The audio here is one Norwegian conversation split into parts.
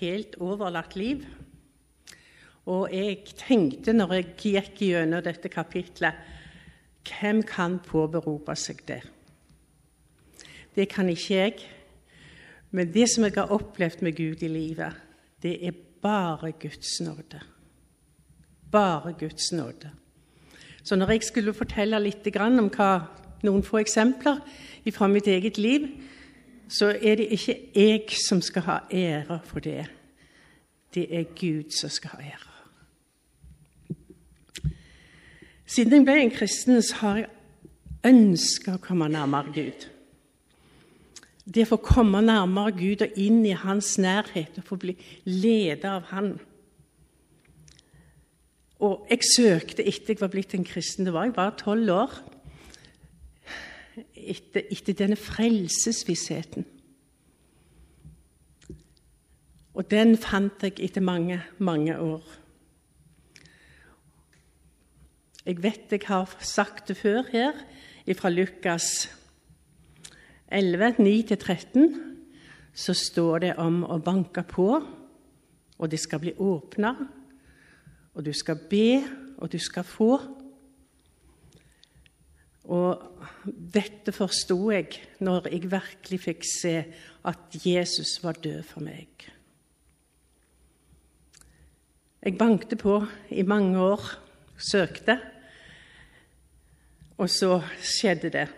helt overlatt liv. Og jeg tenkte når jeg gikk gjennom dette kapitlet Hvem kan påberope seg det? Det kan ikke jeg. Men det som jeg har opplevd med Gud i livet, det er bare Guds nåde. Bare Guds nåde. Så når jeg skulle fortelle litt om hva, noen få eksempler fra mitt eget liv, så er det ikke jeg som skal ha ære for det. Det er Gud som skal ha ære. Siden jeg ble en kristen, så har jeg ønska å komme nærmere Gud. Det å få komme nærmere Gud og inn i Hans nærhet og få bli ledet av Han. Og jeg søkte etter jeg var blitt en kristen. Det var jeg bare tolv år. Etter, etter, denne frelsesvissheten. Og den fant jeg etter mange, mange år. Jeg vet jeg har sagt det før her, fra Lukas 11, 9-13, så står det om å banke på, og det skal bli åpna, og du skal be, og du skal få. Og dette forsto jeg når jeg virkelig fikk se at Jesus var død for meg. Jeg bankte på i mange år, søkte. Og så skjedde det.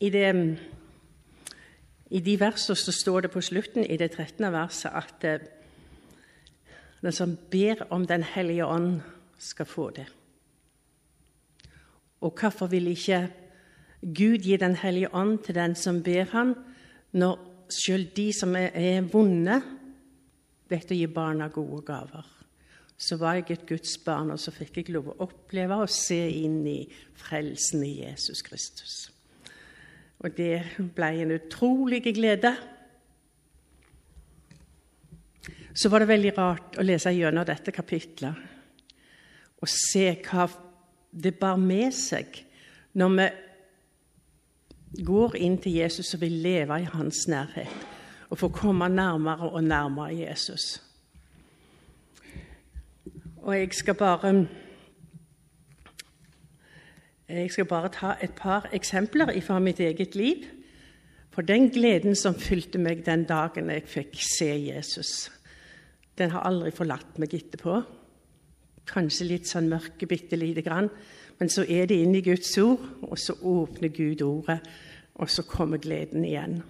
I, det, I de versene så står det på slutten i det 13. verset at eh, den som ber om Den hellige ånd, skal få det. Og hvorfor vil ikke Gud gi Den hellige ånd til den som ber han, når sjøl de som er vonde, vet å gi barna gode gaver? så var jeg et Guds barn, og så fikk jeg lov å oppleve og se inn i frelsen i Jesus Kristus. Og det ble en utrolig glede. Så var det veldig rart å lese gjennom dette kapitlet og se hva det bar med seg når vi går inn til Jesus og vil leve i hans nærhet og få komme nærmere og nærmere Jesus. Og jeg skal bare Jeg skal bare ta et par eksempler fra mitt eget liv. For den gleden som fylte meg den dagen jeg fikk se Jesus, den har aldri forlatt meg etterpå. Kanskje litt sånn mørke, bitte lite grann. Men så er det inne i Guds ord, og så åpner Gud ordet, og så kommer gleden igjen.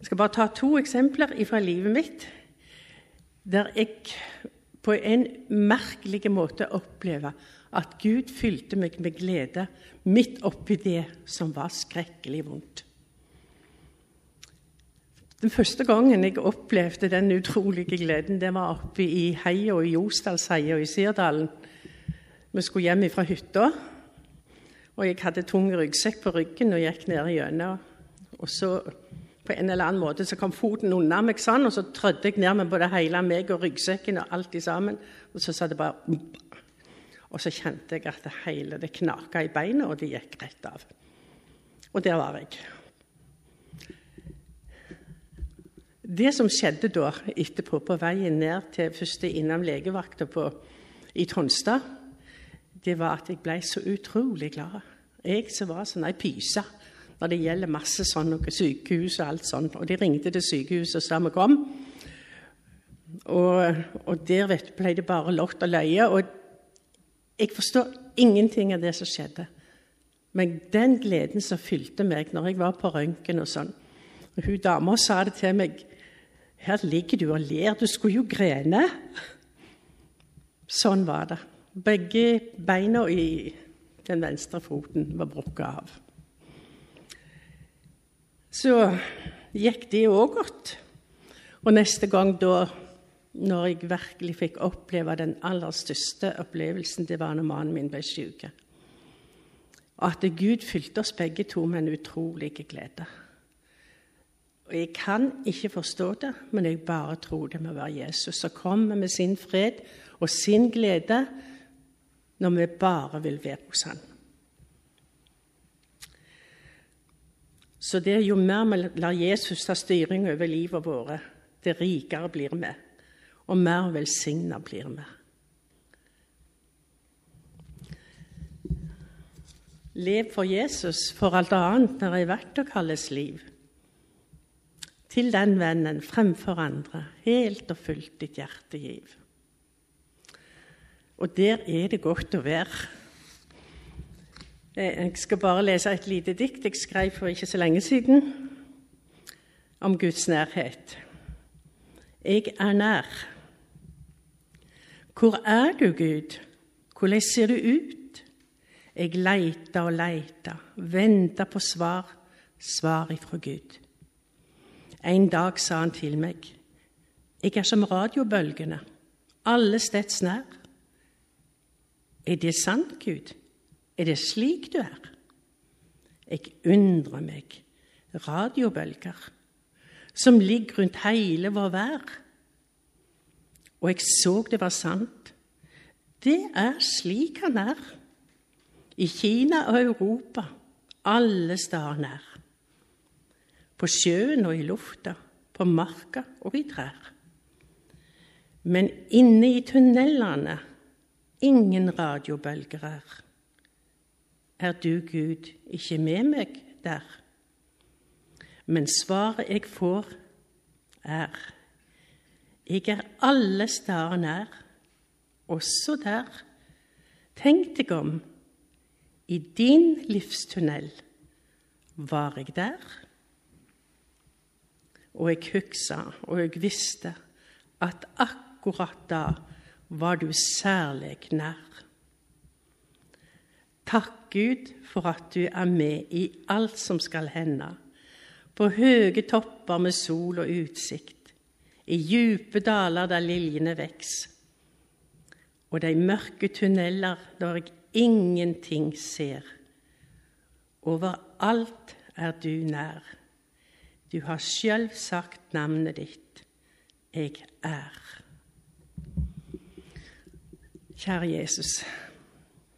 Jeg skal bare ta to eksempler fra livet mitt der jeg på en merkelig måte opplever at Gud fylte meg med glede midt oppi det som var skrekkelig vondt. Den første gangen jeg opplevde den utrolige gleden, det var oppe i heia i Josdalsheia i Sirdalen. Vi skulle hjem fra hytta, og jeg hadde tung ryggsekk på ryggen og gikk ned gjennom. Og så på en eller annen måte så kom foten unna meg sånn, og så trødde jeg ned med både hele meg og ryggsekken og alt sammen. Og så sa det bare Og så kjente jeg at det hele det knaka i beina, og det gikk rett av. Og der var jeg. Det som skjedde da etterpå, på veien ned til første innom legevakta i Tonstad, det var at jeg ble så utrolig glad. Jeg som var sånn ei pyse når det gjelder masse sånn noe sykehus og alt sånt. Og de ringte til sykehuset og sa vi kom. Og, og der vet, ble det bare lott og løye. Og jeg forstår ingenting av det som skjedde. Men den gleden som fylte meg når jeg var på røntgen og sånn og Hun dama sa det til meg Her ligger du og ler. Du skulle jo grene. Sånn var det. Begge beina i den venstre foten var brukket av. Så gikk det òg godt. Og neste gang da, når jeg virkelig fikk oppleve den aller største opplevelsen, det var når mannen min ble syk. At Gud fylte oss begge to med en utrolig glede. Og Jeg kan ikke forstå det, men jeg bare tror det må være Jesus som kommer med sin fred og sin glede når vi bare vil være hos Han. Så det er jo mer vi lar Jesus ta styring over livet vårt, det rikere blir vi, og mer velsigna blir vi. Lev for Jesus for alt annet når er verdt å kalles liv. Til den vennen fremfor andre, helt og fullt ditt hjerte giv. Og der er det godt å være. Eh, jeg skal bare lese et lite dikt jeg skrev for ikke så lenge siden om Guds nærhet. Jeg er nær. Hvor er du, Gud? Hvordan ser du ut? Jeg leita og leita, venta på svar, svar ifra Gud. En dag sa han til meg, jeg er som radiobølgene, alle steds nær. Er det sant, Gud? Er det slik du er? Jeg undrer meg. Radiobølger som ligger rundt hele vår vær. Og jeg så det var sant. Det er slik han er. I Kina og Europa, alle steder nær. På sjøen og i lufta, på marka og i trær. Men inne i tunnelene ingen radiobølger er. Er du, Gud, ikke med meg der? Men svaret jeg får, er Jeg er alle steder nær, også der. Tenk deg om. I din livstunnel var jeg der. Og jeg huksa, og jeg visste at akkurat da var du særlig nær. Takk, Gud, for at du er med i alt som skal hende. På høye topper med sol og utsikt, i djupe daler der liljene veks, og de mørke tunneler der jeg ingenting ser. Overalt er du nær. Du har sjøl sagt navnet ditt. Jeg er. Kjære Jesus.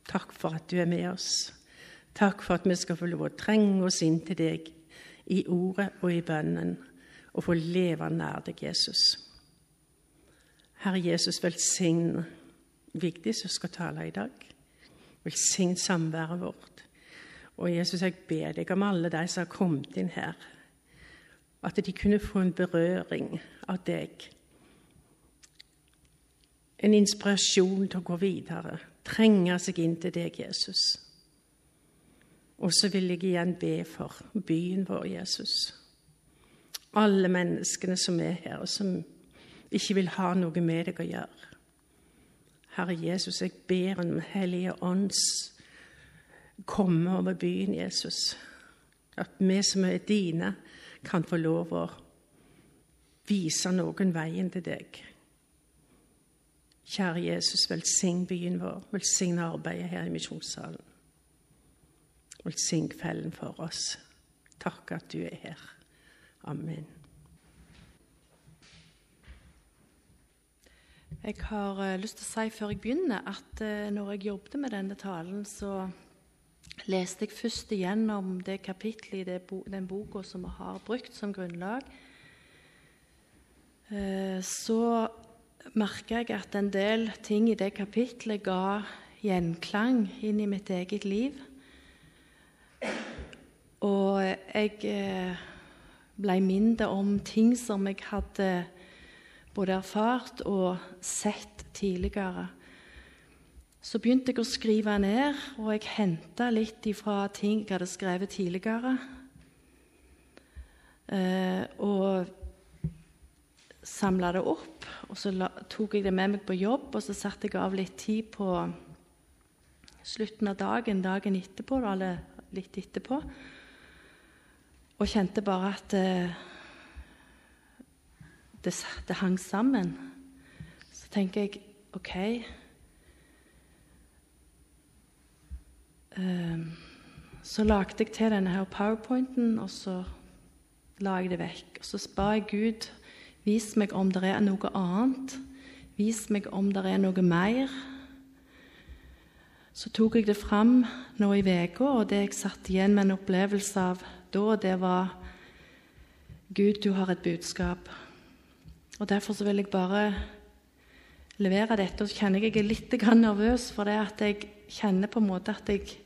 Takk for at du er med oss. Takk for at vi skal få lov å trenge oss inn til deg i ordet og i bønnen, og få leve nær deg, Jesus. Herre Jesus, velsign Vigdis som skal tale i dag. Velsign samværet vårt. Og Jesus, jeg ber deg om alle de som har kommet inn her, at de kunne få en berøring av deg. En inspirasjon til å gå videre trenge seg inn til deg, Jesus. Og så vil jeg igjen be for byen vår, Jesus. Alle menneskene som er her, og som ikke vil ha noe med deg å gjøre. Herre Jesus, jeg ber om Hellige Ånds komme over byen, Jesus. At vi som er dine, kan få lov å vise noen veien til deg. Kjære Jesus, velsign byen vår. Velsign arbeidet her i misjonssalen. Velsign kvelden for oss. Takk at du er her. Amen. Jeg har uh, lyst til å si før jeg begynner, at uh, når jeg jobbet med denne talen, så leste jeg først igjennom det kapittelet i den boka som vi har brukt som grunnlag. Uh, så merka jeg at en del ting i det kapitlet ga gjenklang inn i mitt eget liv. Og jeg eh, ble mindre om ting som jeg hadde både erfart og sett tidligere. Så begynte jeg å skrive ned, og jeg henta litt ifra ting jeg hadde skrevet tidligere. Eh, og samla det opp, og så la, tok jeg det med meg på jobb, og så satte jeg av litt tid på slutten av dagen, dagen etterpå, eller litt etterpå, og kjente bare at eh, det, det, hang sammen. Så tenker jeg OK Så lagde jeg til denne her powerpointen, og så la jeg det vekk. Og så ba jeg Gud Vis meg om det er noe annet. Vis meg om det er noe mer. Så tok jeg det fram nå i uka, og det jeg satt igjen med en opplevelse av da, det var Gud, du har et budskap. Og Derfor så vil jeg bare levere dette. Og så kjenner jeg jeg er litt nervøs for det at jeg kjenner på en måte at jeg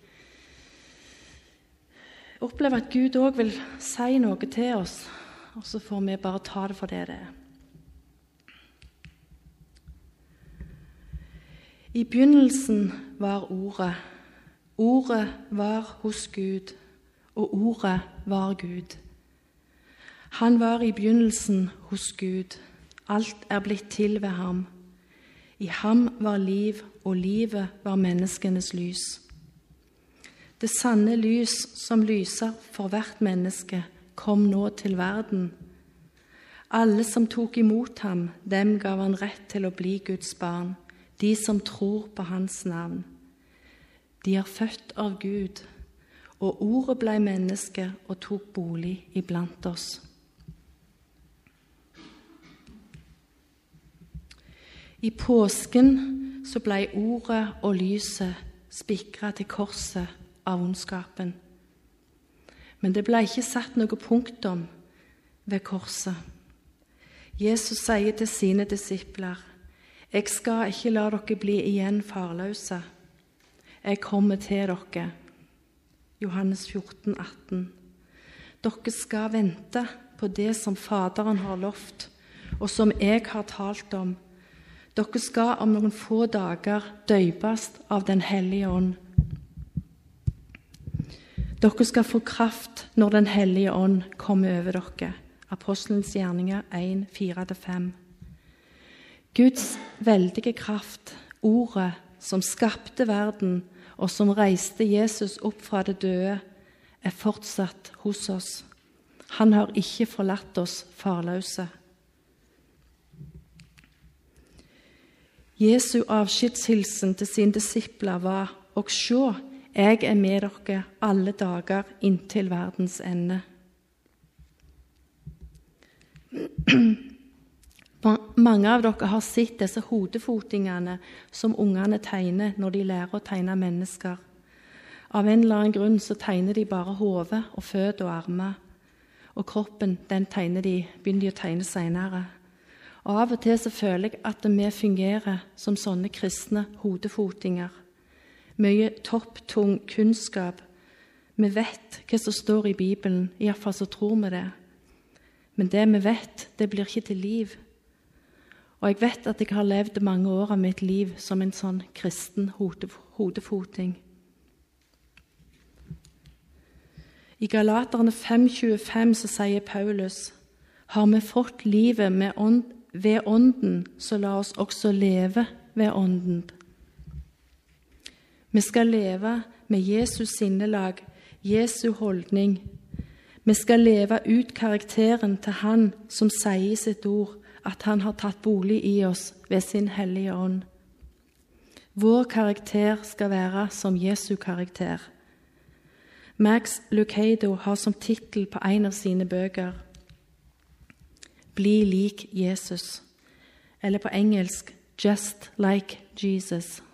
opplever at Gud òg vil si noe til oss, og så får vi bare ta det for det det er. I begynnelsen var Ordet. Ordet var hos Gud, og Ordet var Gud. Han var i begynnelsen hos Gud. Alt er blitt til ved ham. I ham var liv, og livet var menneskenes lys. Det sanne lys som lyser for hvert menneske, kom nå til verden. Alle som tok imot ham, dem gav han rett til å bli Guds barn, de som tror på hans navn. De er født av Gud, og ordet blei menneske og tok bolig iblant oss. I påsken så blei ordet og lyset spikra til korset av ondskapen. Men det ble ikke satt noe punktum ved korset. Jesus sier til sine disipler, 'Jeg skal ikke la dere bli igjen farløse. Jeg kommer til dere.' Johannes 14, 18. Dere skal vente på det som Faderen har lovt, og som jeg har talt om dere skal om noen få dager døypes av Den hellige ånd. Dere skal få kraft når Den hellige ånd kommer over dere. Apostelens gjerninger 1, 4-5. Guds veldige kraft, ordet som skapte verden, og som reiste Jesus opp fra det døde, er fortsatt hos oss. Han har ikke forlatt oss farløse. Jesu avskjedshilsen til sine disipler var Og sjå, jeg er med dere alle dager inntil verdens ende. Mange av dere har sett disse hodefotingene som ungene tegner når de lærer å tegne mennesker. Av en eller annen grunn så tegner de bare hodet og føtter og armer. Og kroppen den tegner de, begynner de å tegne seinere. Av og til så føler jeg at vi fungerer som sånne kristne hodefotinger. Mye topptung kunnskap. Vi vet hva som står i Bibelen, iallfall så tror vi det. Men det vi vet, det blir ikke til liv. Og jeg vet at jeg har levd mange år av mitt liv som en sånn kristen hodefoting. I Galaterne 5,25 så sier Paulus har vi fått livet ånd, ved Ånden, så la oss også leve ved Ånden. Vi skal leve med Jesus sinnelag, Jesu holdning. Vi skal leve ut karakteren til Han som sier i sitt ord at Han har tatt bolig i oss ved sin Hellige Ånd. Vår karakter skal være som Jesu karakter. Max Lucado har som tittel på en av sine bøker bli lik Jesus. Eller på engelsk 'Just like Jesus'.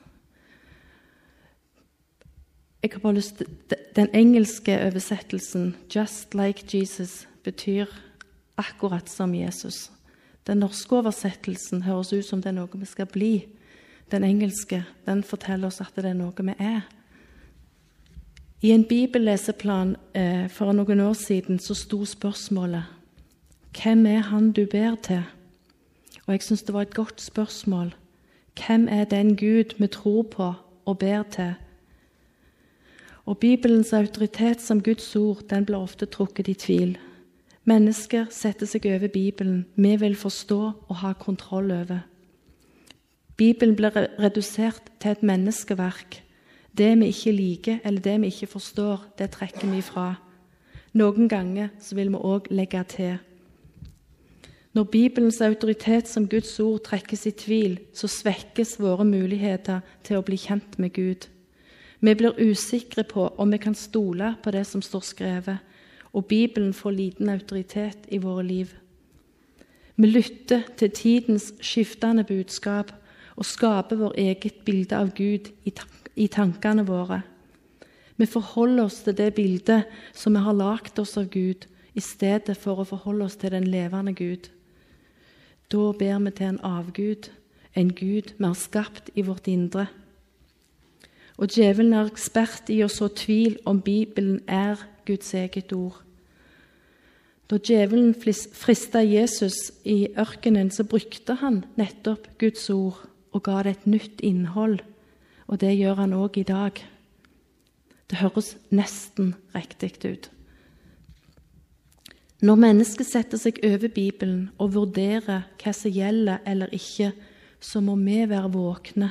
Jeg har bare lyst til, Den engelske oversettelsen 'Just like Jesus' betyr akkurat som Jesus. Den norske oversettelsen høres ut som det er noe vi skal bli. Den engelske den forteller oss at det er noe vi er. I en bibelleseplan eh, for noen år siden så sto spørsmålet hvem er han du ber til? Og jeg syns det var et godt spørsmål. Hvem er den Gud vi tror på og ber til? Og Bibelens autoritet som Guds ord den blir ofte trukket i tvil. Mennesker setter seg over Bibelen vi vil forstå og ha kontroll over. Bibelen blir redusert til et menneskeverk. Det vi ikke liker eller det vi ikke forstår, det trekker vi ifra. Noen ganger så vil vi òg legge til. Når Bibelens autoritet som Guds ord trekkes i tvil, så svekkes våre muligheter til å bli kjent med Gud. Vi blir usikre på om vi kan stole på det som står skrevet, og Bibelen får liten autoritet i våre liv. Vi lytter til tidens skiftende budskap og skaper vår eget bilde av Gud i tankene våre. Vi forholder oss til det bildet som vi har lagd oss av Gud, i stedet for å forholde oss til den levende Gud. Da ber vi til en avgud, en Gud vi har skapt i vårt indre. Og djevelen er ekspert i å så tvil om Bibelen er Guds eget ord. Da djevelen frista Jesus i ørkenen, så brukte han nettopp Guds ord og ga det et nytt innhold. Og det gjør han òg i dag. Det høres nesten riktig ut. Når mennesket setter seg over Bibelen og vurderer hva som gjelder eller ikke, så må vi være våkne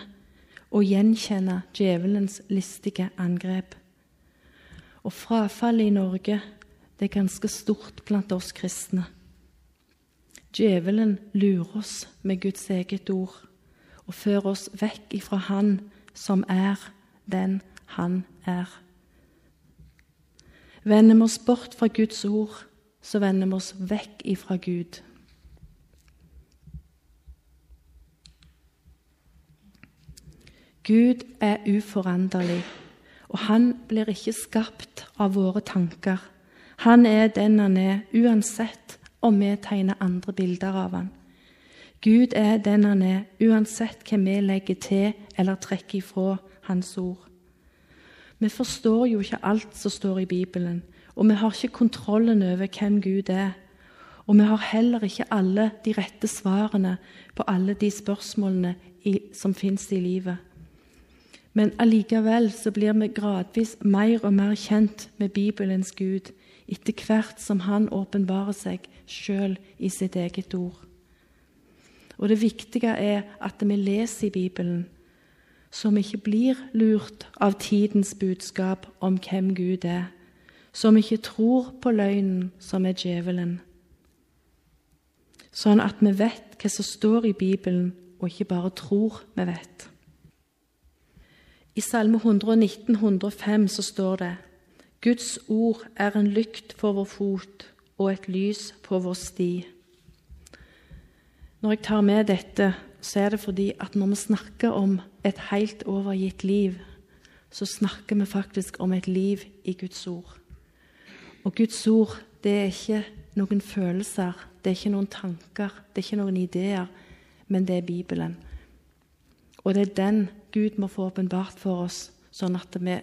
og gjenkjenne djevelens listige angrep. Og frafallet i Norge det er ganske stort blant oss kristne. Djevelen lurer oss med Guds eget ord og fører oss vekk ifra Han som er den Han er. Vender vi oss bort fra Guds ord, så vender vi oss vekk ifra Gud. Gud er uforanderlig, og han blir ikke skapt av våre tanker. Han er den han er, uansett om vi tegner andre bilder av han. Gud er den han er, uansett hva vi legger til eller trekker ifra Hans ord. Vi forstår jo ikke alt som står i Bibelen, og vi har ikke kontrollen over hvem Gud er. Og vi har heller ikke alle de rette svarene på alle de spørsmålene som fins i livet. Men allikevel så blir vi gradvis mer og mer kjent med Bibelens Gud etter hvert som han åpenbarer seg sjøl i sitt eget ord. Og det viktige er at vi leser i Bibelen, så vi ikke blir lurt av tidens budskap om hvem Gud er, så vi ikke tror på løgnen som er djevelen. Sånn at vi vet hva som står i Bibelen, og ikke bare tror vi vet. I Salme 119, 105 så står det Guds ord er en lykt for vår fot og et lys på vår sti. Når jeg tar med dette, så er det fordi at når vi snakker om et helt overgitt liv, så snakker vi faktisk om et liv i Guds ord. Og Guds ord, det er ikke noen følelser, det er ikke noen tanker, det er ikke noen ideer, men det er Bibelen. Og det er den Gud må få åpenbart for oss, sånn at vi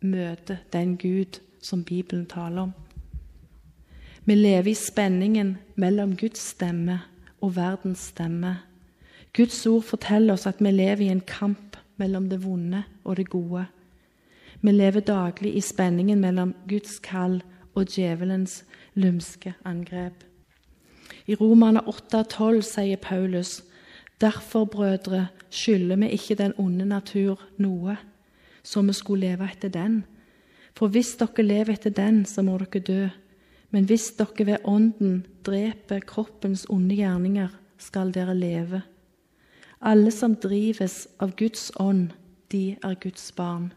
møter den Gud som Bibelen taler om. Vi lever i spenningen mellom Guds stemme og verdens stemme. Guds ord forteller oss at vi lever i en kamp mellom det vonde og det gode. Vi lever daglig i spenningen mellom Guds kall og djevelens lumske angrep. I Romane 8,12 sier Paulus Derfor, brødre, skylder vi ikke den onde natur noe, så vi skulle leve etter den. For hvis dere lever etter den, så må dere dø. Men hvis dere ved Ånden dreper kroppens onde gjerninger, skal dere leve. Alle som drives av Guds ånd, de er Guds barn.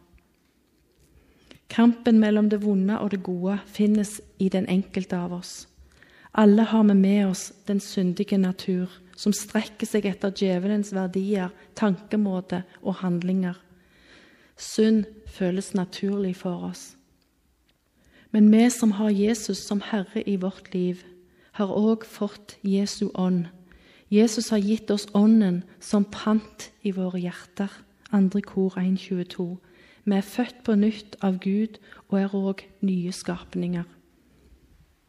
Kampen mellom det vonde og det gode finnes i den enkelte av oss. Alle har vi med oss den syndige natur, som strekker seg etter djevelens verdier, tankemåte og handlinger. Synd føles naturlig for oss. Men vi som har Jesus som Herre i vårt liv, har òg fått Jesu ånd. Jesus har gitt oss Ånden som pant i våre hjerter. Andre kor 1.22. Vi er født på nytt av Gud og er òg nye skapninger.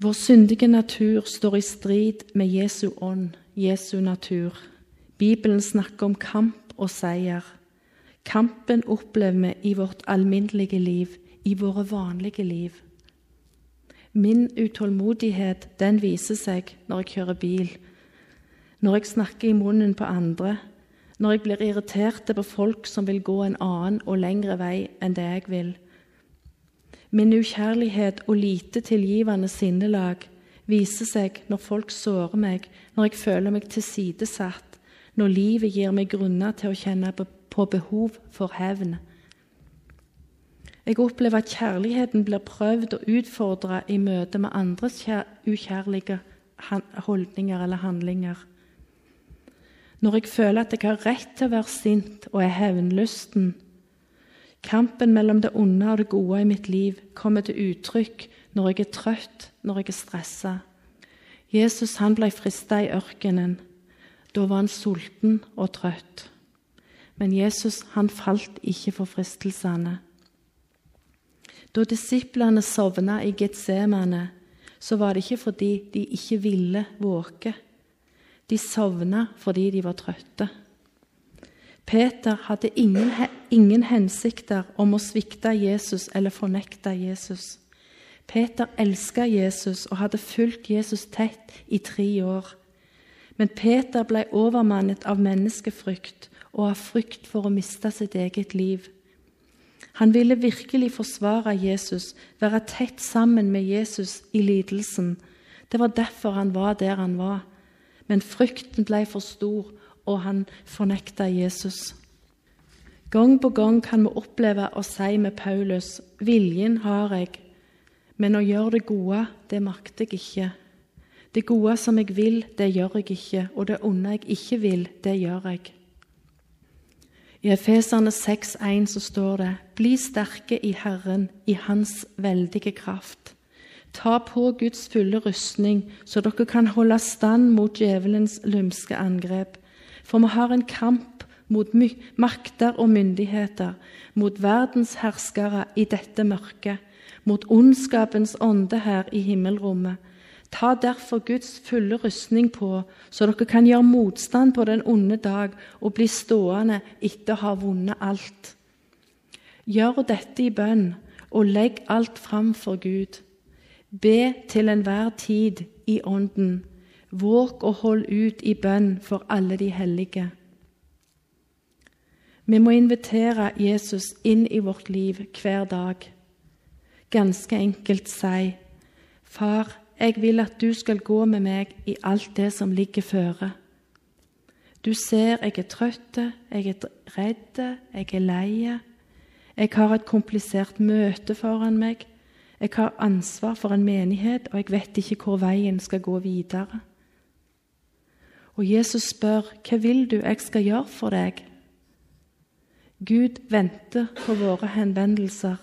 Vår syndige natur står i strid med Jesu ånd, Jesu natur. Bibelen snakker om kamp og seier. Kampen opplever vi i vårt alminnelige liv, i våre vanlige liv. Min utålmodighet den viser seg når jeg kjører bil, når jeg snakker i munnen på andre, når jeg blir irritert på folk som vil gå en annen og lengre vei enn det jeg vil. Min ukjærlighet og lite tilgivende sinnelag viser seg når folk sårer meg, når jeg føler meg tilsidesatt, når livet gir meg grunner til å kjenne på behov for hevn. Jeg opplever at kjærligheten blir prøvd og utfordra i møte med andres ukjærlige holdninger eller handlinger. Når jeg føler at jeg har rett til å være sint og er hevnlysten, Kampen mellom det onde og det gode i mitt liv kommer til uttrykk når jeg er trøtt, når jeg er stressa. Jesus han ble frista i ørkenen. Da var han sulten og trøtt. Men Jesus han falt ikke for fristelsene. Da disiplene sovna i Getsemane, så var det ikke fordi de ikke ville våke. De sovna fordi de var trøtte. Peter hadde ingen, ingen hensikter om å svikte Jesus eller fornekte Jesus. Peter elska Jesus og hadde fulgt Jesus tett i tre år. Men Peter ble overmannet av menneskefrykt og av frykt for å miste sitt eget liv. Han ville virkelig forsvare Jesus, være tett sammen med Jesus i lidelsen. Det var derfor han var der han var. Men frykten ble for stor, og han fornekta Jesus. Gang på gang kan vi oppleve å si med Paulus 'Viljen har jeg, men å gjøre det gode, det makter jeg ikke.' 'Det gode som jeg vil, det gjør jeg ikke, og det onde jeg ikke vil, det gjør jeg.' I Efeserne 6,1 så står det:" Bli sterke i Herren, i Hans veldige kraft. Ta på Guds fulle rustning, så dere kan holde stand mot djevelens lumske angrep. For vi har en kamp mot makter og myndigheter, mot verdens herskere i dette mørket, mot ondskapens ånde her i himmelrommet. Ta derfor Guds fulle rustning på, så dere kan gjøre motstand på den onde dag og bli stående etter å ha vunnet alt. Gjør dette i bønn, og legg alt fram for Gud. Be til enhver tid i Ånden. Våg og hold ut i bønn for alle de hellige. Vi må invitere Jesus inn i vårt liv hver dag. Ganske enkelt si, 'Far, jeg vil at du skal gå med meg i alt det som ligger føre.' Du ser jeg er trøtt, jeg er redd, jeg er lei. Jeg har et komplisert møte foran meg. Jeg har ansvar for en menighet, og jeg vet ikke hvor veien skal gå videre. Og Jesus spør, 'Hva vil du jeg skal gjøre for deg?' Gud venter på våre henvendelser.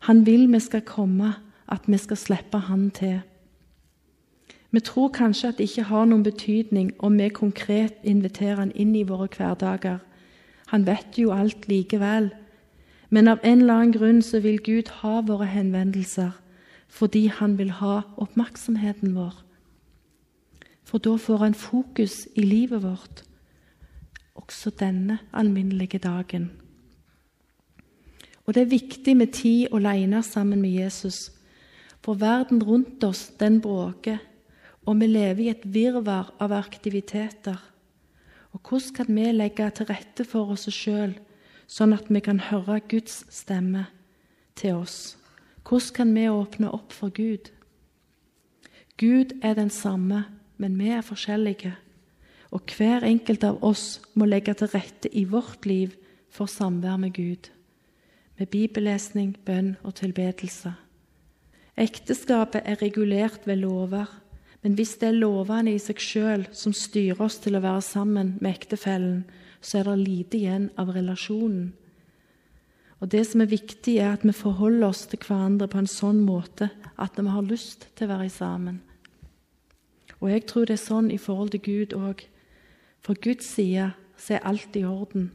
Han vil vi skal komme, at vi skal slippe Han til. Vi tror kanskje at det ikke har noen betydning om vi konkret inviterer Han inn i våre hverdager. Han vet jo alt likevel. Men av en eller annen grunn så vil Gud ha våre henvendelser fordi han vil ha oppmerksomheten vår. For da får han fokus i livet vårt, også denne alminnelige dagen. Og det er viktig med tid aleine sammen med Jesus, for verden rundt oss den bråker, og vi lever i et virvar av aktiviteter. Og hvordan kan vi legge til rette for oss sjøl? sånn at vi kan høre Guds stemme til oss. Hvordan kan vi åpne opp for Gud? Gud er den samme, men vi er forskjellige. Og hver enkelt av oss må legge til rette i vårt liv for samvær med Gud, med bibellesning, bønn og tilbedelse. Ekteskapet er regulert ved lover, men hvis det er lovene i seg sjøl som styrer oss til å være sammen med ektefellen, så er det lite igjen av relasjonen. Og Det som er viktig, er at vi forholder oss til hverandre på en sånn måte at vi har lyst til å være sammen. Og jeg tror det er sånn i forhold til Gud òg. For Guds side så er alt i orden.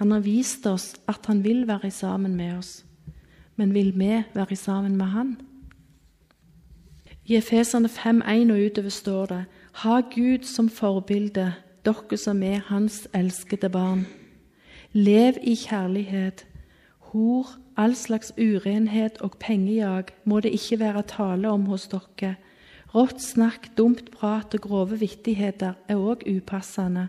Han har vist oss at han vil være sammen med oss. Men vil vi være sammen med han? I Efesene 5,1 og utover står det:" Ha Gud som forbilde dere som er Hans elskede barn. Lev i kjærlighet. Hor, all slags urenhet og pengejag må det ikke være tale om hos dere. Rått snakk, dumt prat og grove vittigheter er òg upassende.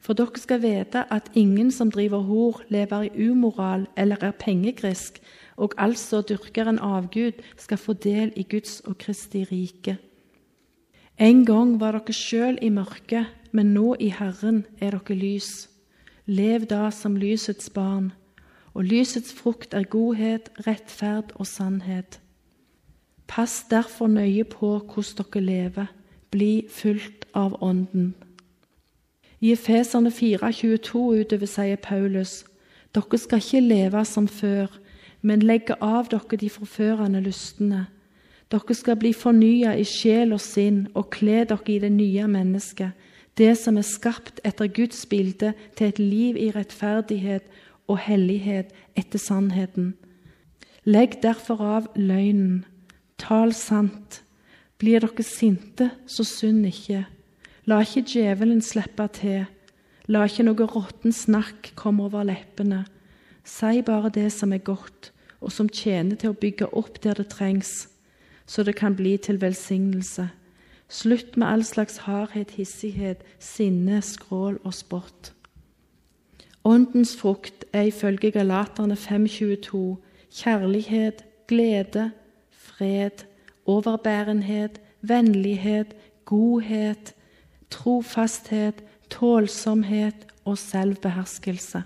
For dere skal vite at ingen som driver hor, lever i umoral eller er pengegrisk, og altså dyrker en avgud, skal få del i Guds og Kristi rike. En gang var dere sjøl i mørket, men nå i Herren er dere lys. Lev da som lysets barn, og lysets frukt er godhet, rettferd og sannhet. Pass derfor nøye på hvordan dere lever, bli fulgt av Ånden. I Efeserne 4,22 utover sier Paulus.: Dere skal ikke leve som før, men legge av dere de forførende lystne. Dere skal bli fornya i sjel og sinn og kle dere i det nye mennesket, det som er skapt etter Guds bilde til et liv i rettferdighet og hellighet etter sannheten. Legg derfor av løgnen, tal sant. Blir dere sinte, så synd ikke. La ikke djevelen slippe til. La ikke noe råtten snakk komme over leppene. Si bare det som er godt, og som tjener til å bygge opp der det trengs, så det kan bli til velsignelse. Slutt med all slags hardhet, hissighet, sinne, skrål og spott. Åndens frukt er ifølge Galaterne 5.22 kjærlighet, glede, fred, overbærenhet, vennlighet, godhet, trofasthet, tålsomhet og selvbeherskelse.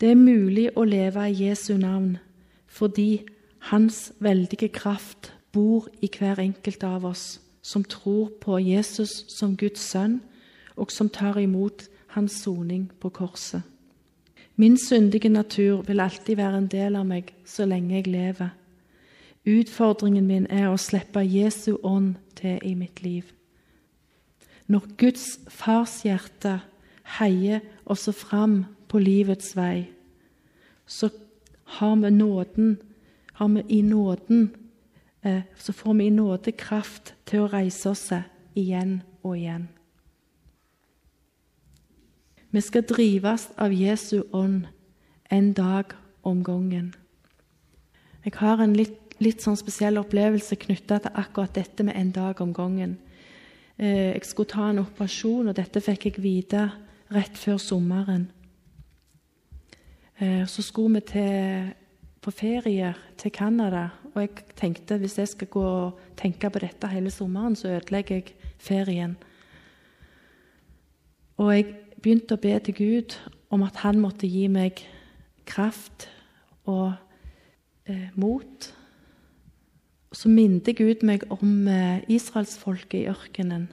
Det er mulig å leve i Jesu navn fordi Hans veldige kraft bor i hver enkelt av oss som tror på Jesus som Guds sønn, og som tar imot hans soning på korset. Min syndige natur vil alltid være en del av meg så lenge jeg lever. Utfordringen min er å slippe Jesu ånd til i mitt liv. Når Guds farshjerte heier oss fram på livets vei, så har vi nåden, har vi i nåden eh, så får vi i nåde kraft til å reise oss igjen og igjen. Vi skal drives av Jesu ånd en dag om gangen. Jeg har en litt, litt sånn spesiell opplevelse knytta til akkurat dette med en dag om gangen. Eh, jeg skulle ta en operasjon, og dette fikk jeg vite rett før sommeren. Eh, så skulle vi til, på ferie til Canada, og jeg tenkte hvis jeg skal gå og tenke på dette hele sommeren, så ødelegger jeg ferien. Og jeg begynte å be til Gud om at han måtte gi meg kraft og eh, mot. Så minte Gud meg om eh, israelsfolket i ørkenen.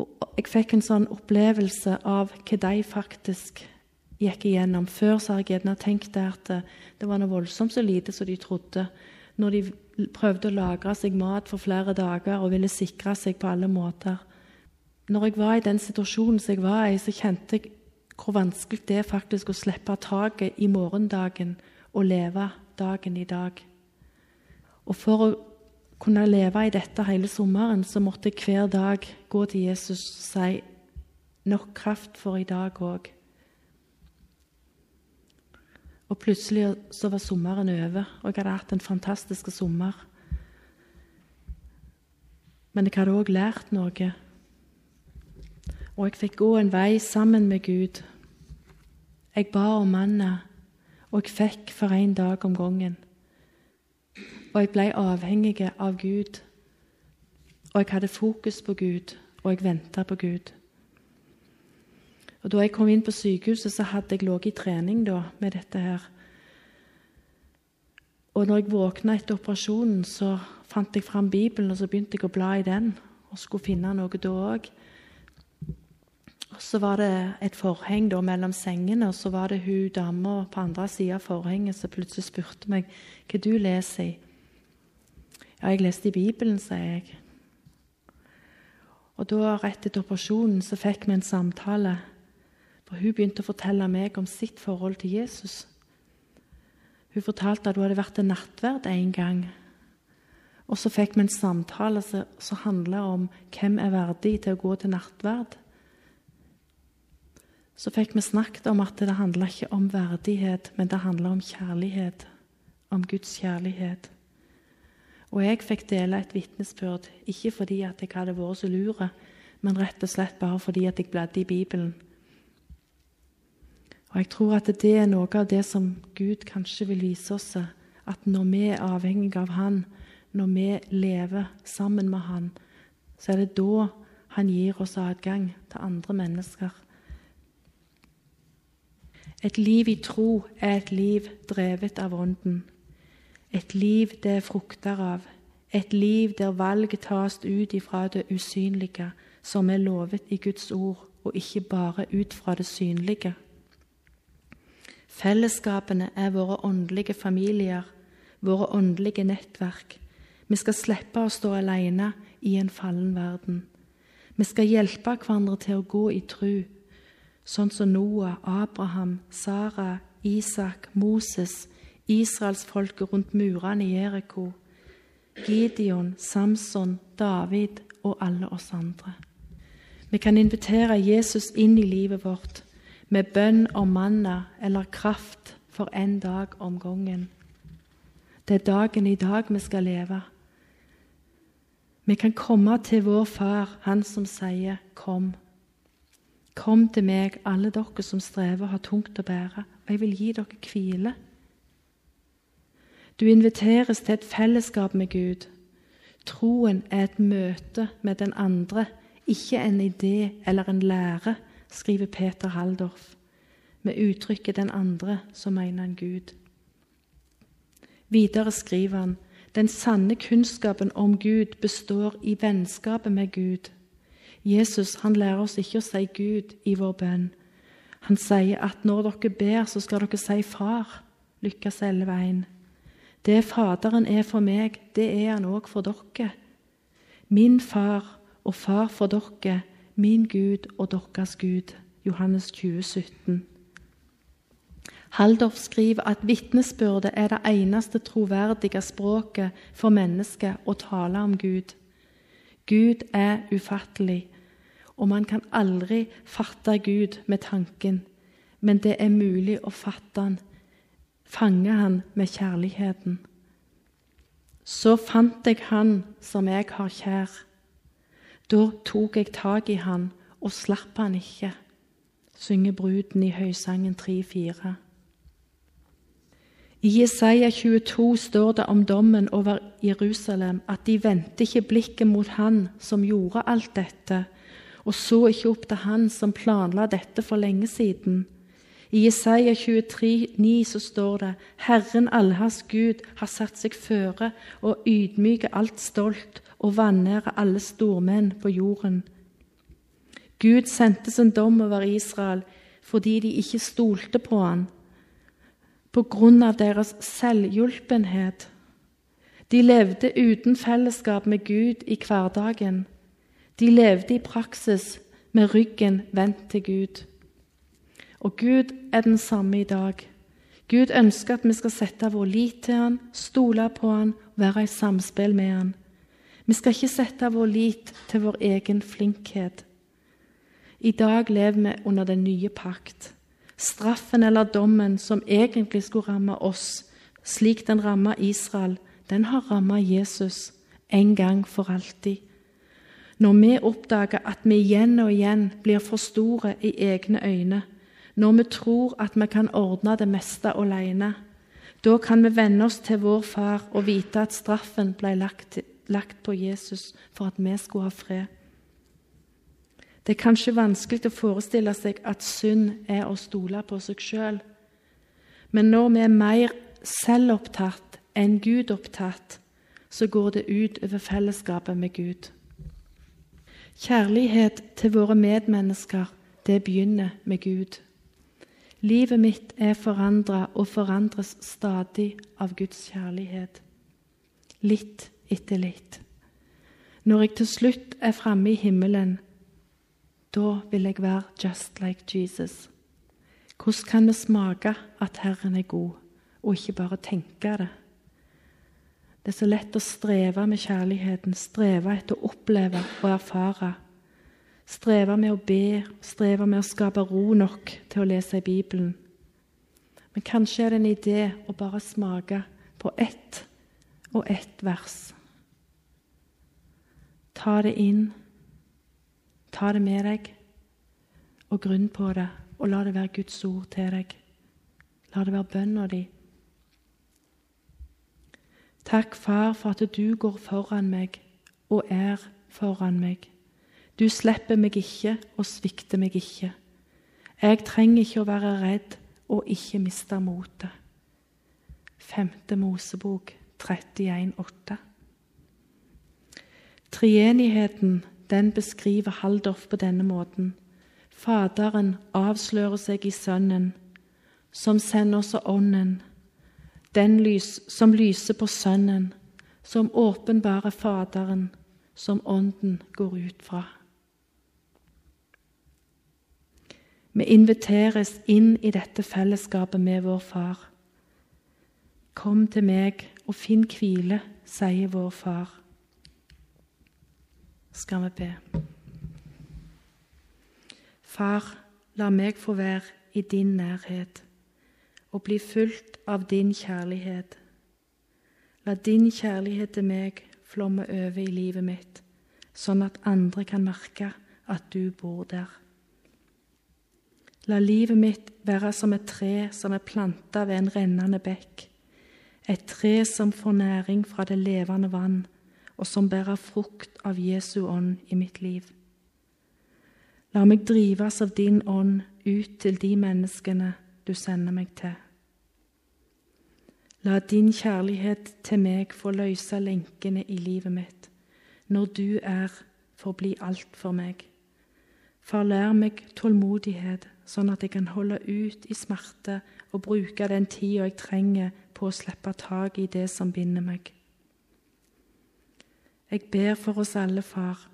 Og jeg fikk en sånn opplevelse av hva de faktisk gikk igjennom. Før så har jeg gjerne tenkt at det var noe voldsomt så lite som de trodde. Når de prøvde å lagre seg mat for flere dager og ville sikre seg på alle måter. Når jeg var i den situasjonen som jeg var i, så kjente jeg hvor vanskelig det er faktisk å slippe taket i morgendagen og leve dagen i dag. Og for å kunne leve i dette hele sommeren, så måtte jeg hver dag gå til Jesus og si nok kraft for i dag òg. Og plutselig så var sommeren over, og jeg hadde hatt en fantastisk sommer. Men jeg hadde òg lært noe. Og jeg fikk gå en vei sammen med Gud. Jeg ba om manna, og jeg fikk for én dag om gangen. Og jeg ble avhengig av Gud. Og jeg hadde fokus på Gud, og jeg venta på Gud. Og Da jeg kom inn på sykehuset, så hadde jeg ligget i trening da, med dette her. Og når jeg våkna etter operasjonen, så fant jeg fram Bibelen og så begynte jeg å bla i den og skulle finne noe da òg. Og Så var det et forheng da mellom sengene, og så var det hun dama på andre sida av forhenget som plutselig spurte meg hva du leser i. Ja, jeg leste i Bibelen, sier jeg. Og da, rett etter operasjonen, så fikk vi en samtale. For hun begynte å fortelle meg om sitt forhold til Jesus. Hun fortalte at hun hadde vært en nattverd en gang. Og så fikk vi en samtale som handla om hvem er verdig til å gå til nattverd. Så fikk vi snakket om at det handla ikke om verdighet, men det handla om kjærlighet. Om Guds kjærlighet. Og jeg fikk dele et vitnesbyrd, ikke fordi at jeg hadde vært så lur, men rett og slett bare fordi at jeg bladde i Bibelen. Og Jeg tror at det er noe av det som Gud kanskje vil vise oss. At når vi er avhengige av Han, når vi lever sammen med Han, så er det da Han gir oss adgang til andre mennesker. Et liv i tro er et liv drevet av Ånden. Et liv det er frukter av. Et liv der valget tas ut ifra det usynlige, som er lovet i Guds ord, og ikke bare ut fra det synlige. Fellesskapene er våre åndelige familier, våre åndelige nettverk. Vi skal slippe å stå alene i en fallen verden. Vi skal hjelpe hverandre til å gå i tru, sånn som Noah, Abraham, Sara, Isak, Moses, israelsfolket rundt murene i Jeriko, Gideon, Samson, David og alle oss andre. Vi kan invitere Jesus inn i livet vårt med bønn om manna eller kraft for en dag om gangen. Det er dagen i dag vi skal leve. Vi kan komme til vår Far, Han som sier 'Kom'. Kom til meg, alle dere som strever og har tungt å bære, og jeg vil gi dere hvile. Du inviteres til et fellesskap med Gud. Troen er et møte med den andre, ikke en idé eller en lære, skriver Peter Haldorf. Med uttrykket 'den andre' så mener han Gud. Videre skriver han den sanne kunnskapen om Gud består i vennskapet med Gud. Jesus han lærer oss ikke å si Gud i vår bønn. Han sier at når dere ber, så skal dere si Far. Lukas 11,1. Det Faderen er for meg, det er han òg for dere. Min far og far for dere, min Gud og deres Gud. Johannes 20, 17. Haldorf skriver at vitnesbyrdet er det eneste troverdige språket for mennesket å tale om Gud. Gud er ufattelig, og man kan aldri fatte Gud med tanken, men det er mulig å fatte Han, fange Han med kjærligheten. Så fant jeg Han som jeg har kjær. Da tok jeg tak i Han og slapp Han ikke, synger bruden i Høysangen 3-4. I Jesaja 22 står det om dommen over Jerusalem at de vendte ikke blikket mot Han som gjorde alt dette, og så ikke opp til Han som planla dette for lenge siden. I Jesaja 23, 9 så står det Herren allherrs Gud har satt seg føre og ydmyke alt stolt og vanære alle stormenn på jorden. Gud sendte sin dom over Israel fordi de ikke stolte på han på grunn av deres selvhjulpenhet. De levde uten fellesskap med Gud i hverdagen. De levde i praksis med ryggen vendt til Gud. Og Gud er den samme i dag. Gud ønsker at vi skal sette vår lit til Han, stole på Han være i samspill med Han. Vi skal ikke sette vår lit til vår egen flinkhet. I dag lever vi under den nye pakt. Straffen eller dommen som egentlig skulle ramme oss, slik den rammet Israel, den har rammet Jesus en gang for alltid. Når vi oppdager at vi igjen og igjen blir for store i egne øyne, når vi tror at vi kan ordne det meste alene, da kan vi venne oss til vår far og vite at straffen ble lagt, lagt på Jesus for at vi skulle ha fred. Det er kanskje vanskelig å forestille seg at synd er å stole på seg sjøl. Men når vi er mer selvopptatt enn Gud-opptatt, så går det ut over fellesskapet med Gud. Kjærlighet til våre medmennesker, det begynner med Gud. Livet mitt er forandra og forandres stadig av Guds kjærlighet. Litt etter litt. Når jeg til slutt er framme i himmelen, da vil jeg være just like Jesus. Hvordan kan vi smake at Herren er god, og ikke bare tenke det? Det er så lett å streve med kjærligheten, streve etter å oppleve og erfare. Streve med å be, streve med å skape ro nok til å lese i Bibelen. Men kanskje er det en idé å bare smake på ett og ett vers. Ta det inn Ta det med deg, og grunn på det, og la det være Guds ord til deg. La det være bønna di. Takk, Far, for at du går foran meg og er foran meg. Du slipper meg ikke og svikter meg ikke. Jeg trenger ikke å være redd og ikke miste motet. Femte Mosebok 31,8. Treenigheten den beskriver Haldorf på denne måten. Faderen avslører seg i Sønnen. som sender oss Ånden, den lys, som lyser på Sønnen, som åpenbarer Faderen, som Ånden går ut fra. Vi inviteres inn i dette fellesskapet med vår Far. Kom til meg og finn hvile, sier vår Far. Skal vi be. Far, la meg få være i din nærhet og bli fulgt av din kjærlighet. La din kjærlighet til meg flomme over i livet mitt, sånn at andre kan merke at du bor der. La livet mitt være som et tre som er planta ved en rennende bekk, et tre som får næring fra det levende vann, og som bærer frukt av Jesu ånd i mitt liv. La meg drives av din ånd ut til de menneskene du sender meg til. La din kjærlighet til meg få løse lenkene i livet mitt, når du er forbli alt for meg. Far, lær meg tålmodighet, sånn at jeg kan holde ut i smerte og bruke den tida jeg trenger på å slippe tak i det som binder meg. Jeg ber for oss alle, far,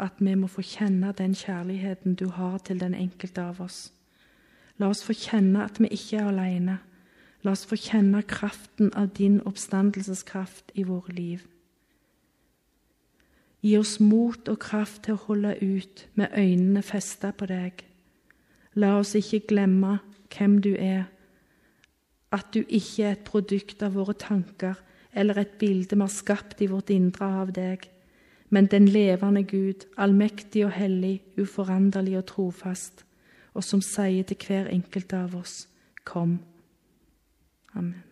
at vi må få kjenne den kjærligheten du har til den enkelte av oss. La oss få kjenne at vi ikke er alene. La oss få kjenne kraften av din oppstandelseskraft i våre liv. Gi oss mot og kraft til å holde ut med øynene festa på deg La oss ikke glemme hvem du er, at du ikke er et produkt av våre tanker eller et bilde vi har skapt i vårt indre av deg, men den levende Gud, allmektig og hellig, uforanderlig og trofast, og som sier til hver enkelt av oss, Kom. Amen.